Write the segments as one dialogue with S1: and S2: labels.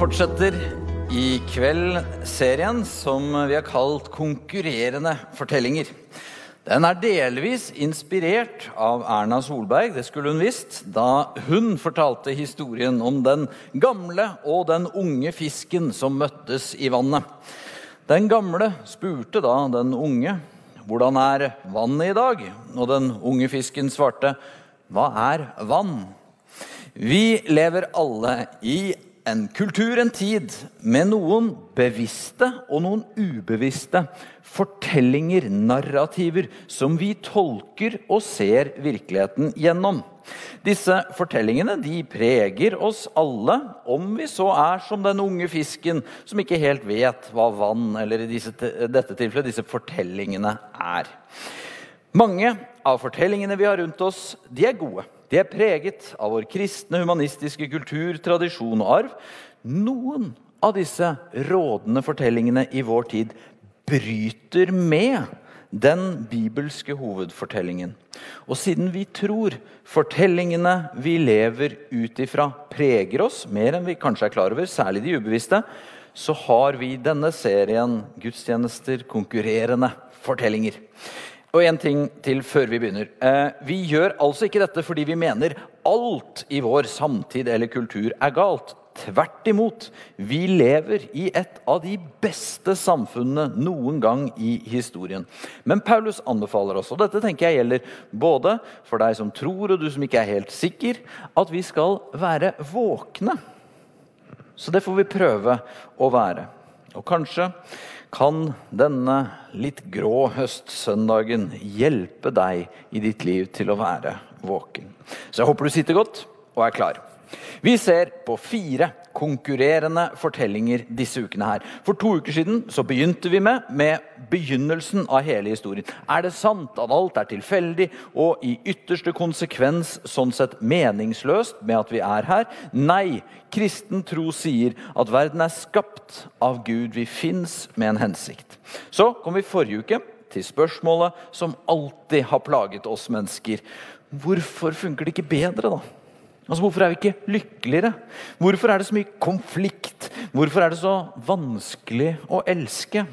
S1: fortsetter i kveld serien som vi har kalt 'Konkurrerende fortellinger'. Den er delvis inspirert av Erna Solberg, det skulle hun visst, da hun fortalte historien om den gamle og den unge fisken som møttes i vannet. Den gamle spurte da den unge hvordan er vannet i dag, og den unge fisken svarte hva er vann? Vi lever alle i en kultur, en tid, med noen bevisste og noen ubevisste fortellinger, narrativer, som vi tolker og ser virkeligheten gjennom. Disse fortellingene de preger oss alle, om vi så er som den unge fisken som ikke helt vet hva vann, eller i disse, dette tilfellet disse fortellingene, er. Mange av fortellingene vi har rundt oss, de er gode. De er preget av vår kristne, humanistiske kultur, tradisjon og arv. Noen av disse rådende fortellingene i vår tid bryter med den bibelske hovedfortellingen. Og siden vi tror fortellingene vi lever ut ifra, preger oss mer enn vi kanskje er klar over, særlig de ubevisste, så har vi denne serien gudstjenester, konkurrerende fortellinger. Og en ting til før vi begynner. Eh, vi gjør altså ikke dette fordi vi mener alt i vår samtid eller kultur er galt. Tvert imot. Vi lever i et av de beste samfunnene noen gang i historien. Men Paulus anbefaler oss, og dette tenker jeg gjelder både for deg som tror og du som ikke er helt sikker, at vi skal være våkne. Så det får vi prøve å være. Og kanskje kan denne litt grå høstsøndagen hjelpe deg i ditt liv til å være våken. Så jeg håper du sitter godt og er klar. Vi ser på fire konkurrerende fortellinger disse ukene her. For to uker siden så begynte vi med, med begynnelsen av hele historien. Er det sant at alt er tilfeldig og i ytterste konsekvens sånn sett meningsløst med at vi er her? Nei, kristen tro sier at verden er skapt av Gud. Vi fins med en hensikt. Så kom vi forrige uke til spørsmålet som alltid har plaget oss mennesker. Hvorfor funker det ikke bedre, da? Altså, Hvorfor er vi ikke lykkeligere? Hvorfor er det så mye konflikt? Hvorfor er det så vanskelig å elske?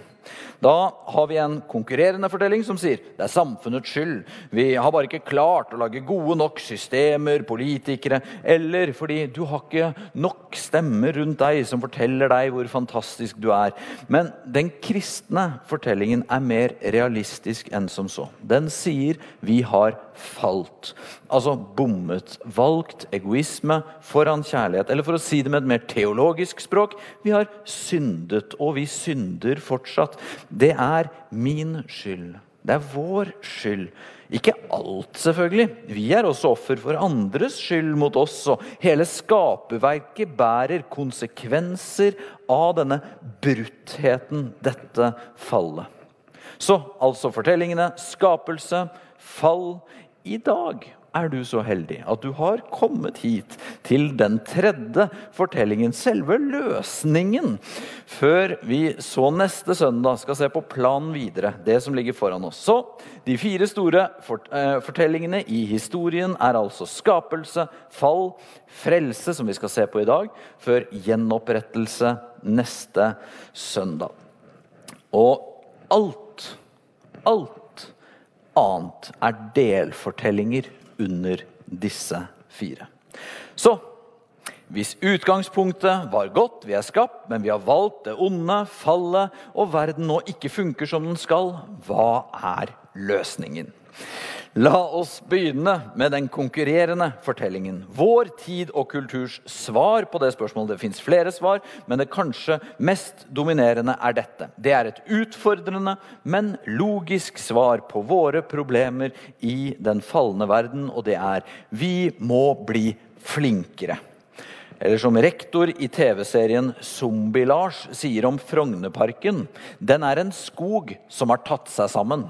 S1: Da har vi en konkurrerende fortelling som sier det er samfunnets skyld. Vi har bare ikke klart å lage gode nok systemer, politikere, eller fordi du har ikke nok stemmer rundt deg som forteller deg hvor fantastisk du er. Men den kristne fortellingen er mer realistisk enn som så. Den sier vi har falt. Altså bommet. Valgt egoisme foran kjærlighet. Eller for å si det med et mer teologisk språk vi har syndet, og vi synder fortsatt. Det er min skyld. Det er vår skyld. Ikke alt, selvfølgelig. Vi er også offer for andres skyld mot oss. Og hele skaperverket bærer konsekvenser av denne bruttheten, dette fallet. Så altså fortellingene skapelse, fall. I dag er du så heldig at du har kommet hit til den tredje fortellingen, selve løsningen, før vi så neste søndag skal se på planen videre, det som ligger foran oss. Så de fire store eh, fortellingene i historien er altså skapelse, fall, frelse, som vi skal se på i dag, før gjenopprettelse neste søndag. Og alt, alt annet er delfortellinger under disse fire. Så hvis utgangspunktet var godt, vi er skapt, men vi har valgt det onde, fallet, og verden nå ikke funker som den skal, hva er løsningen? La oss begynne med den konkurrerende fortellingen. Vår tid og kulturs svar på det spørsmålet. Det fins flere svar, men det kanskje mest dominerende er dette. Det er et utfordrende, men logisk svar på våre problemer i den falne verden, og det er vi må bli flinkere. Eller som rektor i TV-serien Zombie-Lars sier om Frognerparken. Den er en skog som har tatt seg sammen.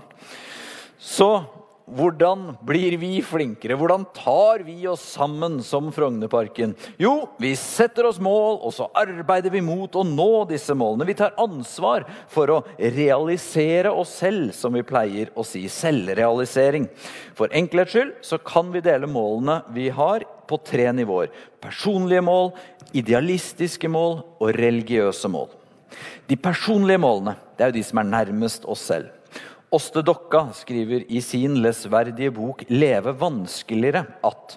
S1: Så hvordan blir vi flinkere? Hvordan tar vi oss sammen som Frognerparken? Jo, vi setter oss mål, og så arbeider vi mot å nå disse målene. Vi tar ansvar for å realisere oss selv, som vi pleier å si. Selvrealisering. For enkelhets skyld så kan vi dele målene vi har på tre nivåer. Personlige mål, idealistiske mål og religiøse mål. De personlige målene det er jo de som er nærmest oss selv. Åste Dokka skriver i sin lesverdige bok 'Leve vanskeligere' at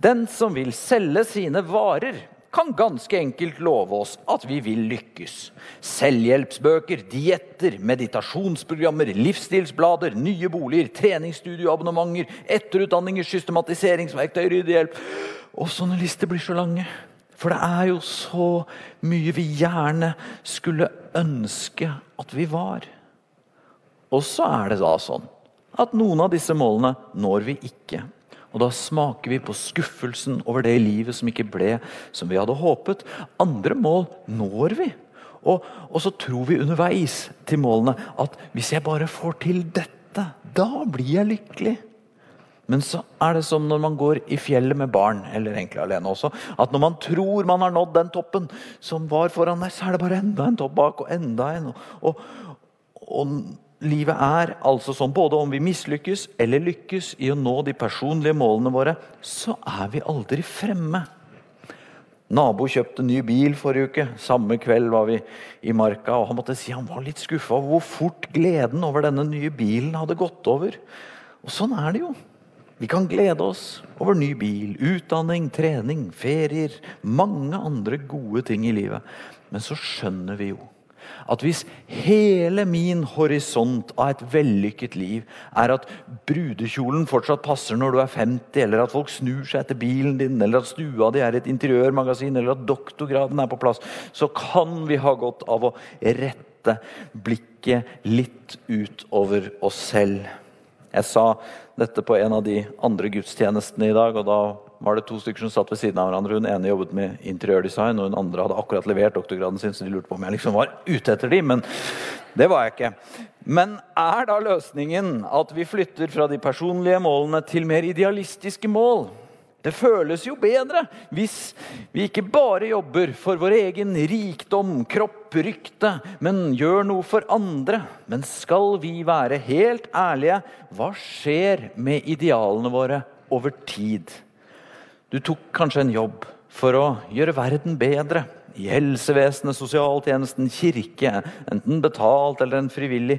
S1: den som vil selge sine varer, kan ganske enkelt love oss at vi vil lykkes. Selvhjelpsbøker, dietter, meditasjonsprogrammer, livsstilsblader, nye boliger, treningsstudioabonnementer, etterutdanninger, systematiseringsverktøy, ryddehjelp Og sånne lister blir så lange. For det er jo så mye vi gjerne skulle ønske at vi var. Og så er det da sånn at noen av disse målene når vi ikke. Og da smaker vi på skuffelsen over det livet som ikke ble som vi hadde håpet. Andre mål når vi. Og, og, så tror vi underveis til målene at hvis jeg bare får til dette, da blir jeg lykkelig. Men så er det som når man går i fjellet med barn, eller egentlig alene også, at når man tror man har nådd den toppen som var foran deg, så er det bare enda en topp bak og enda en. Og, og livet er altså sånn både om vi mislykkes eller lykkes i å nå de personlige målene våre, så er vi aldri fremme. Nabo kjøpte ny bil forrige uke. Samme kveld var vi i marka. og Han måtte si han var litt skuffa over hvor fort gleden over denne nye bilen hadde gått over. Og Sånn er det jo. Vi kan glede oss over ny bil, utdanning, trening, ferier, mange andre gode ting i livet. Men så skjønner vi jo at hvis hele min horisont av et vellykket liv er at brudekjolen fortsatt passer når du er 50, eller at folk snur seg etter bilen din, eller at stua di er et interiørmagasin, eller at doktorgraden er på plass, så kan vi ha godt av å rette blikket litt utover oss selv. Jeg sa dette på en av de andre gudstjenestene i dag, og da var det to stykker som satt ved siden av hverandre. Hun ene jobbet med interiørdesign, og hun andre hadde akkurat levert doktorgraden sin, så de lurte på om jeg liksom var ute etter dem, men det var jeg ikke. Men er da løsningen at vi flytter fra de personlige målene til mer idealistiske mål? Det føles jo bedre hvis vi ikke bare jobber for vår egen rikdom, kropp, rykte, men gjør noe for andre. Men skal vi være helt ærlige, hva skjer med idealene våre over tid? Du tok kanskje en jobb for å gjøre verden bedre. I helsevesenet, sosialtjenesten, kirke. Enten betalt eller en frivillig.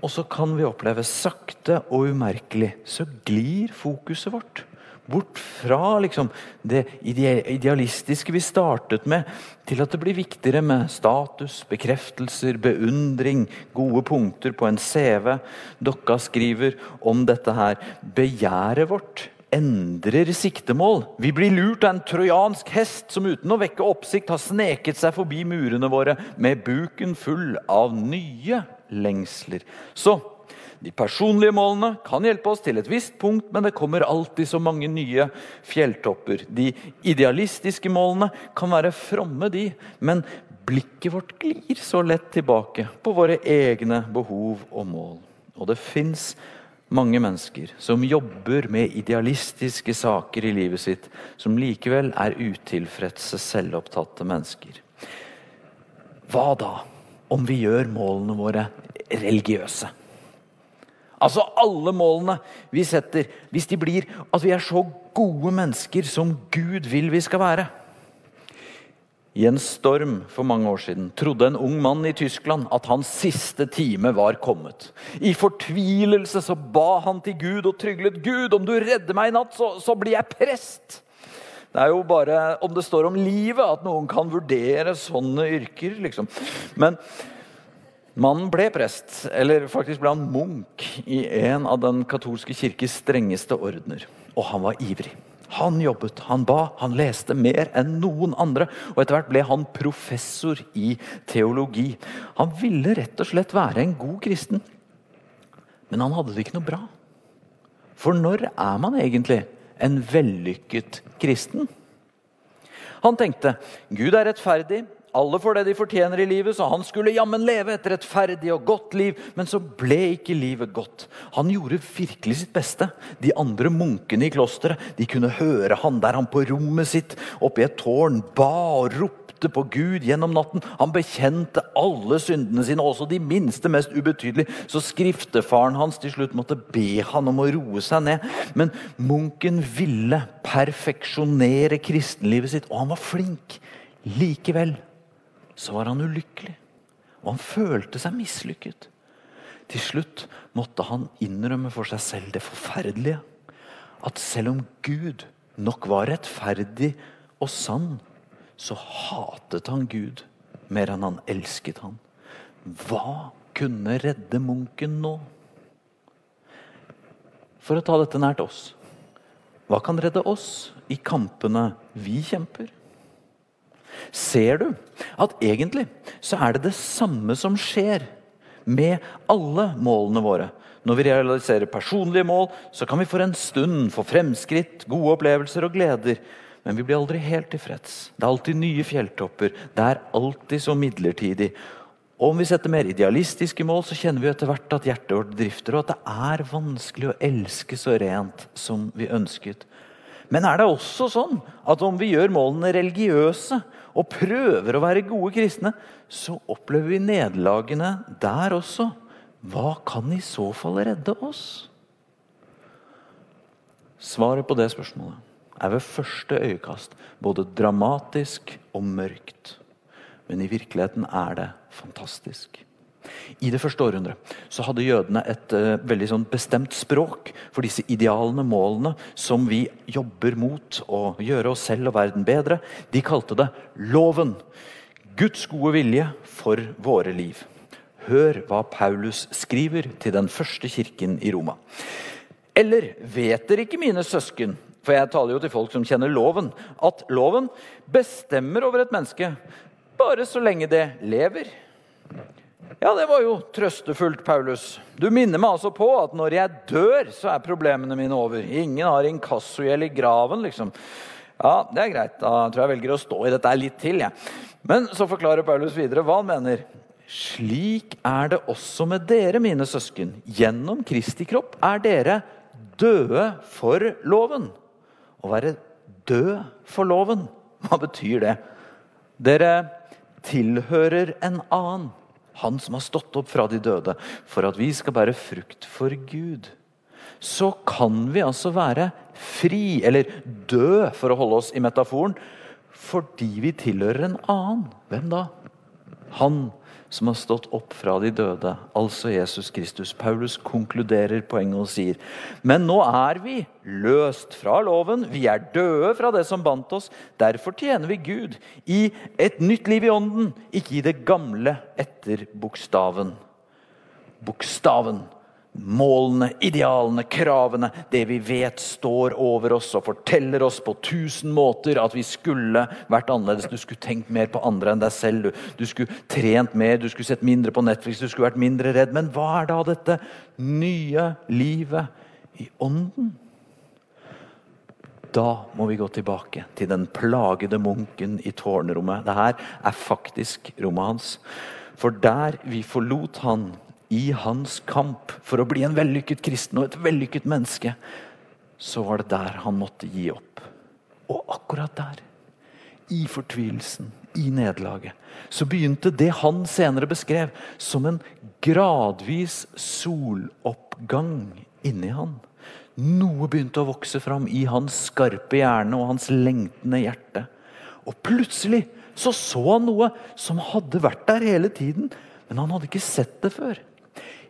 S1: Og så kan vi oppleve sakte og umerkelig så glir fokuset vårt. Bort fra liksom, det idealistiske vi startet med, til at det blir viktigere med status, bekreftelser, beundring, gode punkter på en CV. Dokka skriver om dette her. Begjæret vårt endrer siktemål. Vi blir lurt av en trojansk hest som uten å vekke oppsikt har sneket seg forbi murene våre med buken full av nye lengsler. Så de personlige målene kan hjelpe oss til et visst punkt, men det kommer alltid så mange nye fjelltopper. De idealistiske målene kan være fromme, de, men blikket vårt glir så lett tilbake på våre egne behov og mål. Og det fins mange mennesker som jobber med idealistiske saker i livet sitt, som likevel er utilfredse, selvopptatte mennesker. Hva da om vi gjør målene våre religiøse? Altså alle målene vi setter, hvis de blir at vi er så gode mennesker som Gud vil vi skal være. I en storm for mange år siden trodde en ung mann i Tyskland at hans siste time var kommet. I fortvilelse så ba han til Gud og tryglet Gud, om du redder meg i natt, så, så blir jeg prest. Det er jo bare om det står om livet at noen kan vurdere sånne yrker, liksom. Men mannen ble prest, eller faktisk ble han munk i en av den katolske kirkes strengeste ordener. Og han var ivrig. Han jobbet, han ba, han leste mer enn noen andre. Og etter hvert ble han professor i teologi. Han ville rett og slett være en god kristen. Men han hadde det ikke noe bra. For når er man egentlig en vellykket kristen? Han tenkte Gud er rettferdig, Alle får det de fortjener i livet, så han skulle jammen leve et rettferdig og godt liv. Men så ble ikke livet godt. Han gjorde virkelig sitt beste. De andre munkene i klosteret de kunne høre han der han på rommet sitt oppe i et tårn ba og ropte på Gud gjennom natten. Han bekjente alle syndene sine, også de minste, mest ubetydelige. Så skriftefaren hans til slutt måtte be han om å roe seg ned. Men munken ville perfeksjonere kristenlivet sitt, og han var flink. Likevel så var han ulykkelig, og han følte seg mislykket. Til slutt måtte han innrømme for seg selv det forferdelige. At selv om Gud nok var rettferdig og sann, så hatet han Gud mer enn han elsket han. Hva kunne redde munken nå? For å ta dette nært oss. Hva kan redde oss i kampene vi kjemper? Ser du at egentlig så er det det samme som skjer med alle målene våre? Når vi realiserer personlige mål, så kan vi for en stund få fremskritt, gode opplevelser og gleder. Men vi blir aldri helt tilfreds. Det er alltid nye fjelltopper. Det er alltid så midlertidig. Og om vi setter mer idealistiske mål, så kjenner vi etter hvert at hjertet vårt drifter, og at det er vanskelig å elske så rent som vi ønsket. Men er det også sånn at om vi gjør målene religiøse og prøver å være gode kristne, så opplever vi nederlagene der også. Hva kan i så fall redde oss? Svaret på det spørsmålet er ved første øyekast både dramatisk og mørkt. Men i virkeligheten er det fantastisk. I det første århundret så hadde jødene et uh, veldig sånn bestemt språk for disse idealene, målene, som vi jobber mot å gjøre oss selv og verden bedre. De kalte det loven. Guds gode vilje for våre liv. Hør hva Paulus skriver til den første kirken i Roma. Eller vet dere ikke, mine søsken, for jeg taler jo til folk som kjenner loven, at loven bestemmer over et menneske bare så lenge det lever? Ja, det var jo trøstefullt, Paulus. Du minner meg altså på at når jeg dør, så er problemene mine over. Ingen har inkassogjeld i graven, liksom. Ja, det er greit. Da tror jeg velger å stå i dette litt til, jeg. Ja. Men så forklarer Paulus videre hva han mener. Slik er det også med dere, mine søsken. Gjennom Kristi kropp er dere døde for loven. Å være død for loven, hva betyr det? Dere tilhører en annen. Han som har stått opp fra de døde, for at vi skal bære frukt for Gud. Så kan vi altså være fri, eller dø, for å holde oss i metaforen, fordi vi tilhører en annen. Hvem da? Han som har stått opp fra de døde, altså Jesus Kristus. Paulus konkluderer poenget og sier men nå er vi løst fra loven, vi er døde fra det som bandt oss. Derfor tjener vi Gud i et nytt liv i ånden, ikke i det gamle etter bokstaven. Bokstaven målene, idealene, kravene, det vi vet står over oss og forteller oss på tusen måter at vi skulle vært annerledes. Du skulle tenkt mer på andre enn deg selv. Du, skulle trent mer, du skulle sett mindre på Netflix, du skulle vært mindre redd. Men hva er da dette nye livet i ånden? Da må vi gå tilbake til den plagede munken i tårnrommet. Dette er faktisk rommet hans. For der vi forlot han i hans kamp for å bli en vellykket kristen og et vellykket menneske, så var det der han måtte gi opp. Og akkurat der, i fortvilelsen, i nederlaget, så begynte det han senere beskrev som en gradvis soloppgang inni han. Noe begynte å vokse fram i hans skarpe hjerne og hans lengtende hjerte. Og plutselig så så han noe som hadde vært der hele tiden, men han hadde ikke sett det før.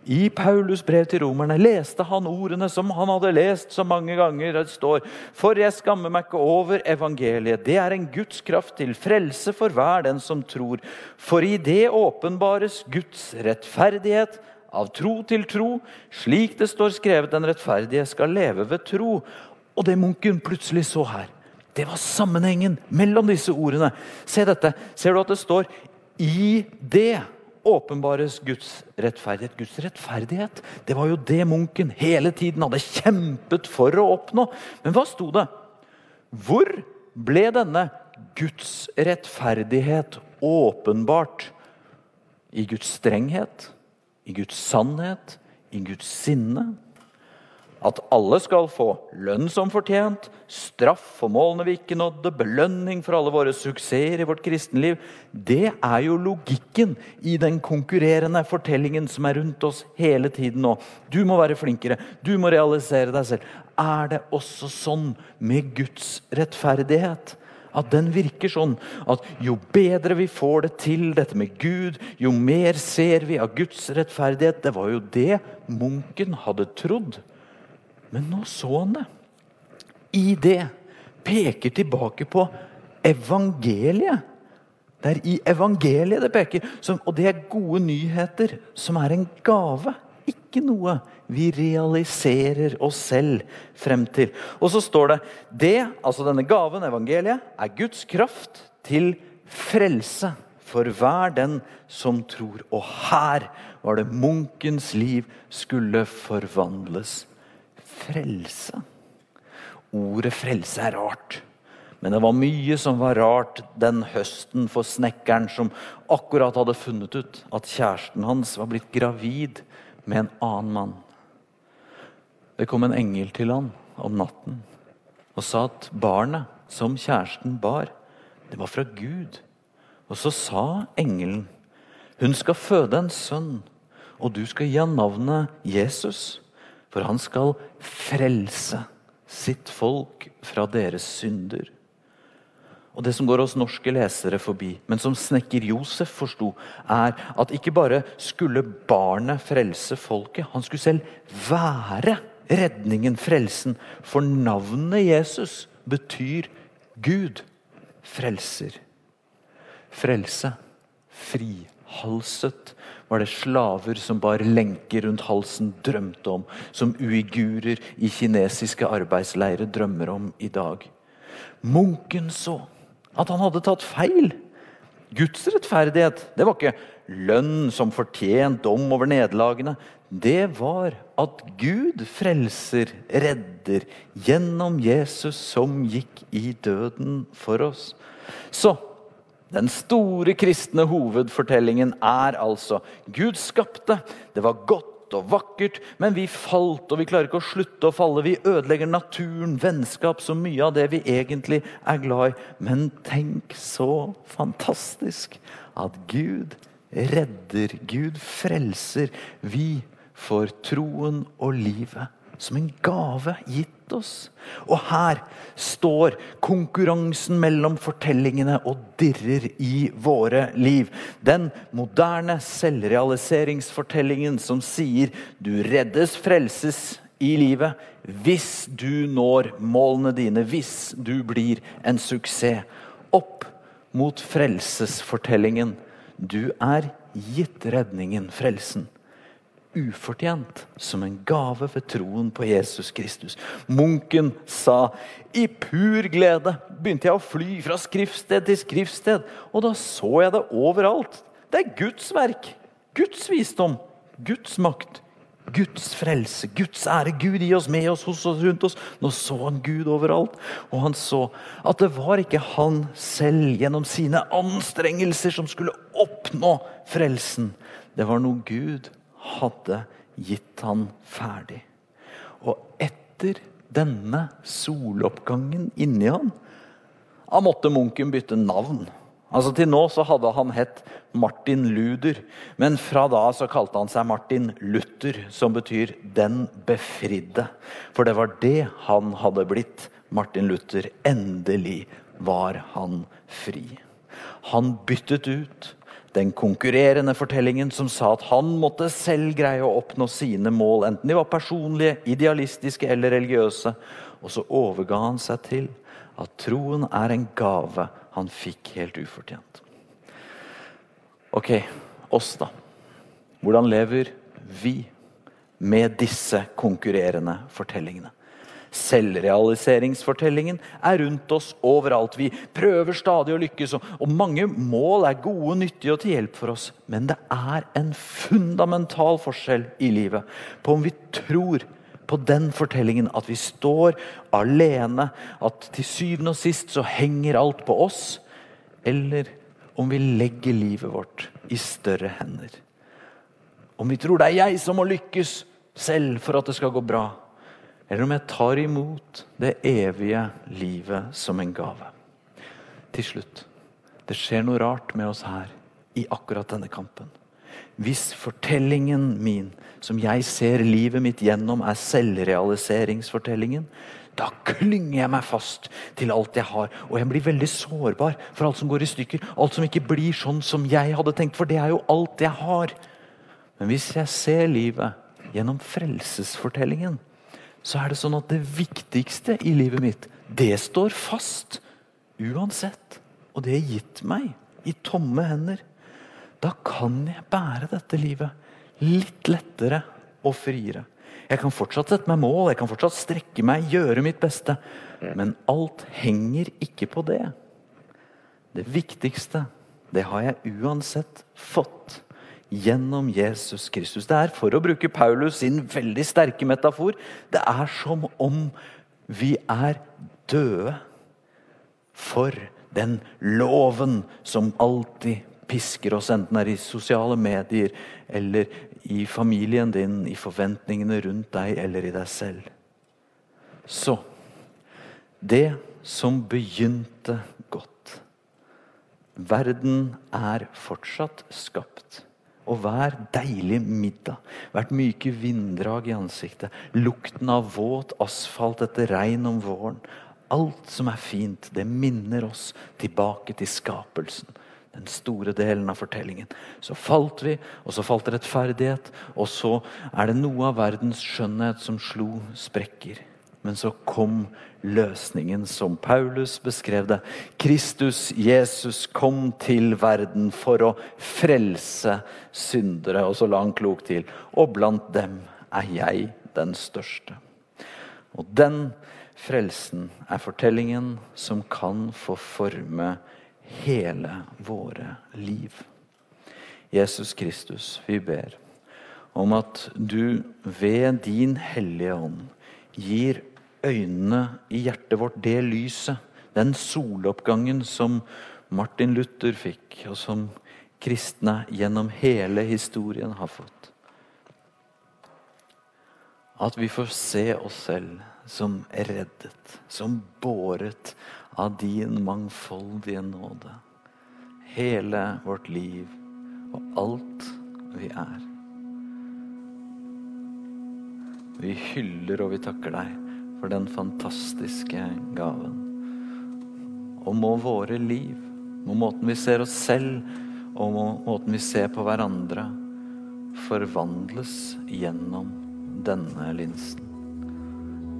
S1: I Paulus' brev til romerne leste han ordene som han hadde lest så mange ganger. Det står For jeg skammer meg ikke over evangeliet. Det er en Guds kraft til frelse for hver den som tror. For i det åpenbares Guds rettferdighet av tro til tro, slik det står skrevet den rettferdige skal leve ved tro. Og det munken plutselig så her, det var sammenhengen mellom disse ordene. Se dette. Ser du at det står 'i det' åpenbares Guds rettferdighet. Guds rettferdighet, det var jo det munken hele tiden hadde kjempet for å oppnå. Men hva sto det? Hvor ble denne Guds rettferdighet åpenbart i Guds strenghet, i Guds sannhet, i Guds sinne. At alle skal få lønn som fortjent, straff for målene vi ikke nådde, belønning for alle våre suksesser i vårt kristenliv. Det er jo logikken i den konkurrerende fortellingen som er rundt oss hele tiden nå. Du må være flinkere, du må realisere deg selv. Er det også sånn med Guds rettferdighet? At den virker sånn at jo bedre vi får det til, dette med Gud, jo mer ser vi av Guds rettferdighet. Det var jo det munken hadde trodd. Men nå så han det. I det peker tilbake på evangeliet. Det er i evangeliet det peker. og det er gode nyheter, som er en gave. Ikke noe vi realiserer oss selv frem til. Og så står det det, altså denne gaven, evangeliet, er Guds kraft til frelse for hver den som tror. Og her var det munkens liv skulle forvandles frelse. Ordet frelse er rart. Men det var mye som var rart den høsten for snekkeren som akkurat hadde funnet ut at kjæresten hans var blitt gravid med en annen mann. Det kom en engel til han om natten og sa at barnet som kjæresten bar, det var fra Gud. Og så sa engelen, hun skal føde en sønn, og du skal gi ham navnet Jesus. For han skal frelse sitt folk fra deres synder. Og Det som går oss norske lesere forbi, men som snekker Josef forsto, er at ikke bare skulle barnet frelse folket, han skulle selv være redningen, frelsen. For navnet Jesus betyr Gud frelser. Frelse. Frihalset var det slaver som bar lenker rundt halsen, drømte om. Som uigurer i kinesiske arbeidsleirer drømmer om i dag. Munken så at han hadde tatt feil. Guds rettferdighet det var ikke lønn som fortjent dom over nederlagene. Det var at Gud frelser, redder, gjennom Jesus som gikk i døden for oss. Så den store kristne hovedfortellingen er altså Gud skapte. Det var godt og vakkert, men vi falt, og vi klarer ikke å slutte å falle. Vi ødelegger naturen, vennskap, så mye av det vi egentlig er glad i. Men tenk så fantastisk at Gud redder, Gud frelser. Vi får troen og livet som en gave gitt oss. Og her står konkurransen mellom fortellingene og dirrer i våre liv. Den moderne selvrealiseringsfortellingen som sier du reddes, frelses i livet hvis du når målene dine, hvis du blir en suksess. Opp mot frelsesfortellingen. Du er gitt redningen, frelsen ufortjent, som en gave ved troen på Jesus Kristus. Munken sa i pur glede begynte jeg å fly fra skriftsted til skriftsted, og da så jeg det overalt. Det er Guds verk, Guds visdom, Guds makt, Guds frelse, Guds ære. Gud i oss, med oss, hos oss, rundt oss. Nå så han Gud overalt, og han så at det var ikke han selv gjennom sine anstrengelser som skulle oppnå frelsen. Det var noe Gud hadde gitt han ferdig. Og etter denne soloppgangen inni han, han måtte munken bytte navn. Altså Til nå så hadde han hett Martin Luder, men fra da så kalte han seg Martin Luther, som betyr 'den befridde'. For det var det han hadde blitt. Martin Luther. Endelig var han fri. Han byttet ut den konkurrerende fortellingen som sa at han måtte selv greie å oppnå sine mål, enten de var personlige, idealistiske eller religiøse. Og så overga han seg til at troen er en gave han fikk helt ufortjent. Ok, oss, da. Hvordan lever vi med disse konkurrerende fortellingene? Selvrealiseringsfortellingen er rundt oss overalt. Vi prøver stadig å lykkes, og mange mål er gode, nyttige og til hjelp for oss. Men det er en fundamental forskjell i livet på om vi tror på den fortellingen at vi står alene, at til syvende og sist så henger alt på oss, eller om vi legger livet vårt i større hender. Om vi tror det er jeg som må lykkes selv for at det skal gå bra. Eller om jeg tar imot det evige livet som en gave. Til slutt det skjer noe rart med oss her i akkurat denne kampen. Hvis fortellingen min, som jeg ser livet mitt gjennom, er selvrealiseringsfortellingen, da klynger jeg meg fast til alt jeg har. Og jeg blir veldig sårbar for alt som går i stykker. Alt som ikke blir sånn som jeg hadde tenkt, for det er jo alt jeg har. Men hvis jeg ser livet gjennom frelsesfortellingen, så er det sånn at det viktigste i livet mitt, det står fast. Uansett. Og det er gitt meg i tomme hender. Da kan jeg bære dette livet litt lettere og friere. Jeg kan fortsatt sette meg mål, jeg kan fortsatt strekke meg, gjøre mitt beste. Men alt henger ikke på det. Det viktigste, det har jeg uansett fått gjennom Jesus Kristus. Det er, for å bruke Paulus sin veldig sterke metafor, det er som om vi er døde for den loven som alltid pisker oss, enten det er i sosiale medier eller i familien din, i forventningene rundt deg eller i deg selv. Så det som begynte godt Verden er fortsatt skapt. Og hver deilig middag, hvert myke vinddrag i ansiktet, lukten av våt asfalt etter regn om våren Alt som er fint, det minner oss tilbake til skapelsen den store delen av fortellingen. Så falt vi, og så falt rettferdighet, og så er det noe av verdens skjønnhet som slo sprekker. Men så kom løsningen som Paulus beskrev det. Kristus, Jesus, kom til verden for å frelse syndere. Og så la han klokt til. Og blant dem er jeg den største. Og den frelsen er fortellingen som kan få forme hele våre liv. Jesus Kristus, vi ber om at du ved din Hellige Ånd gir øynene i hjertet vårt det lyset, den soloppgangen som Martin Luther fikk, og som kristne gjennom hele historien har fått. At vi får se oss selv som reddet, som båret av din mangfoldige nåde. Hele vårt liv og alt vi er. Vi hyller og vi takker deg for den fantastiske gaven. Og må våre liv, må måten vi ser oss selv og må måten vi ser på hverandre, forvandles gjennom denne linsen.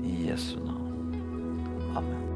S1: I Jesu navn. Amen.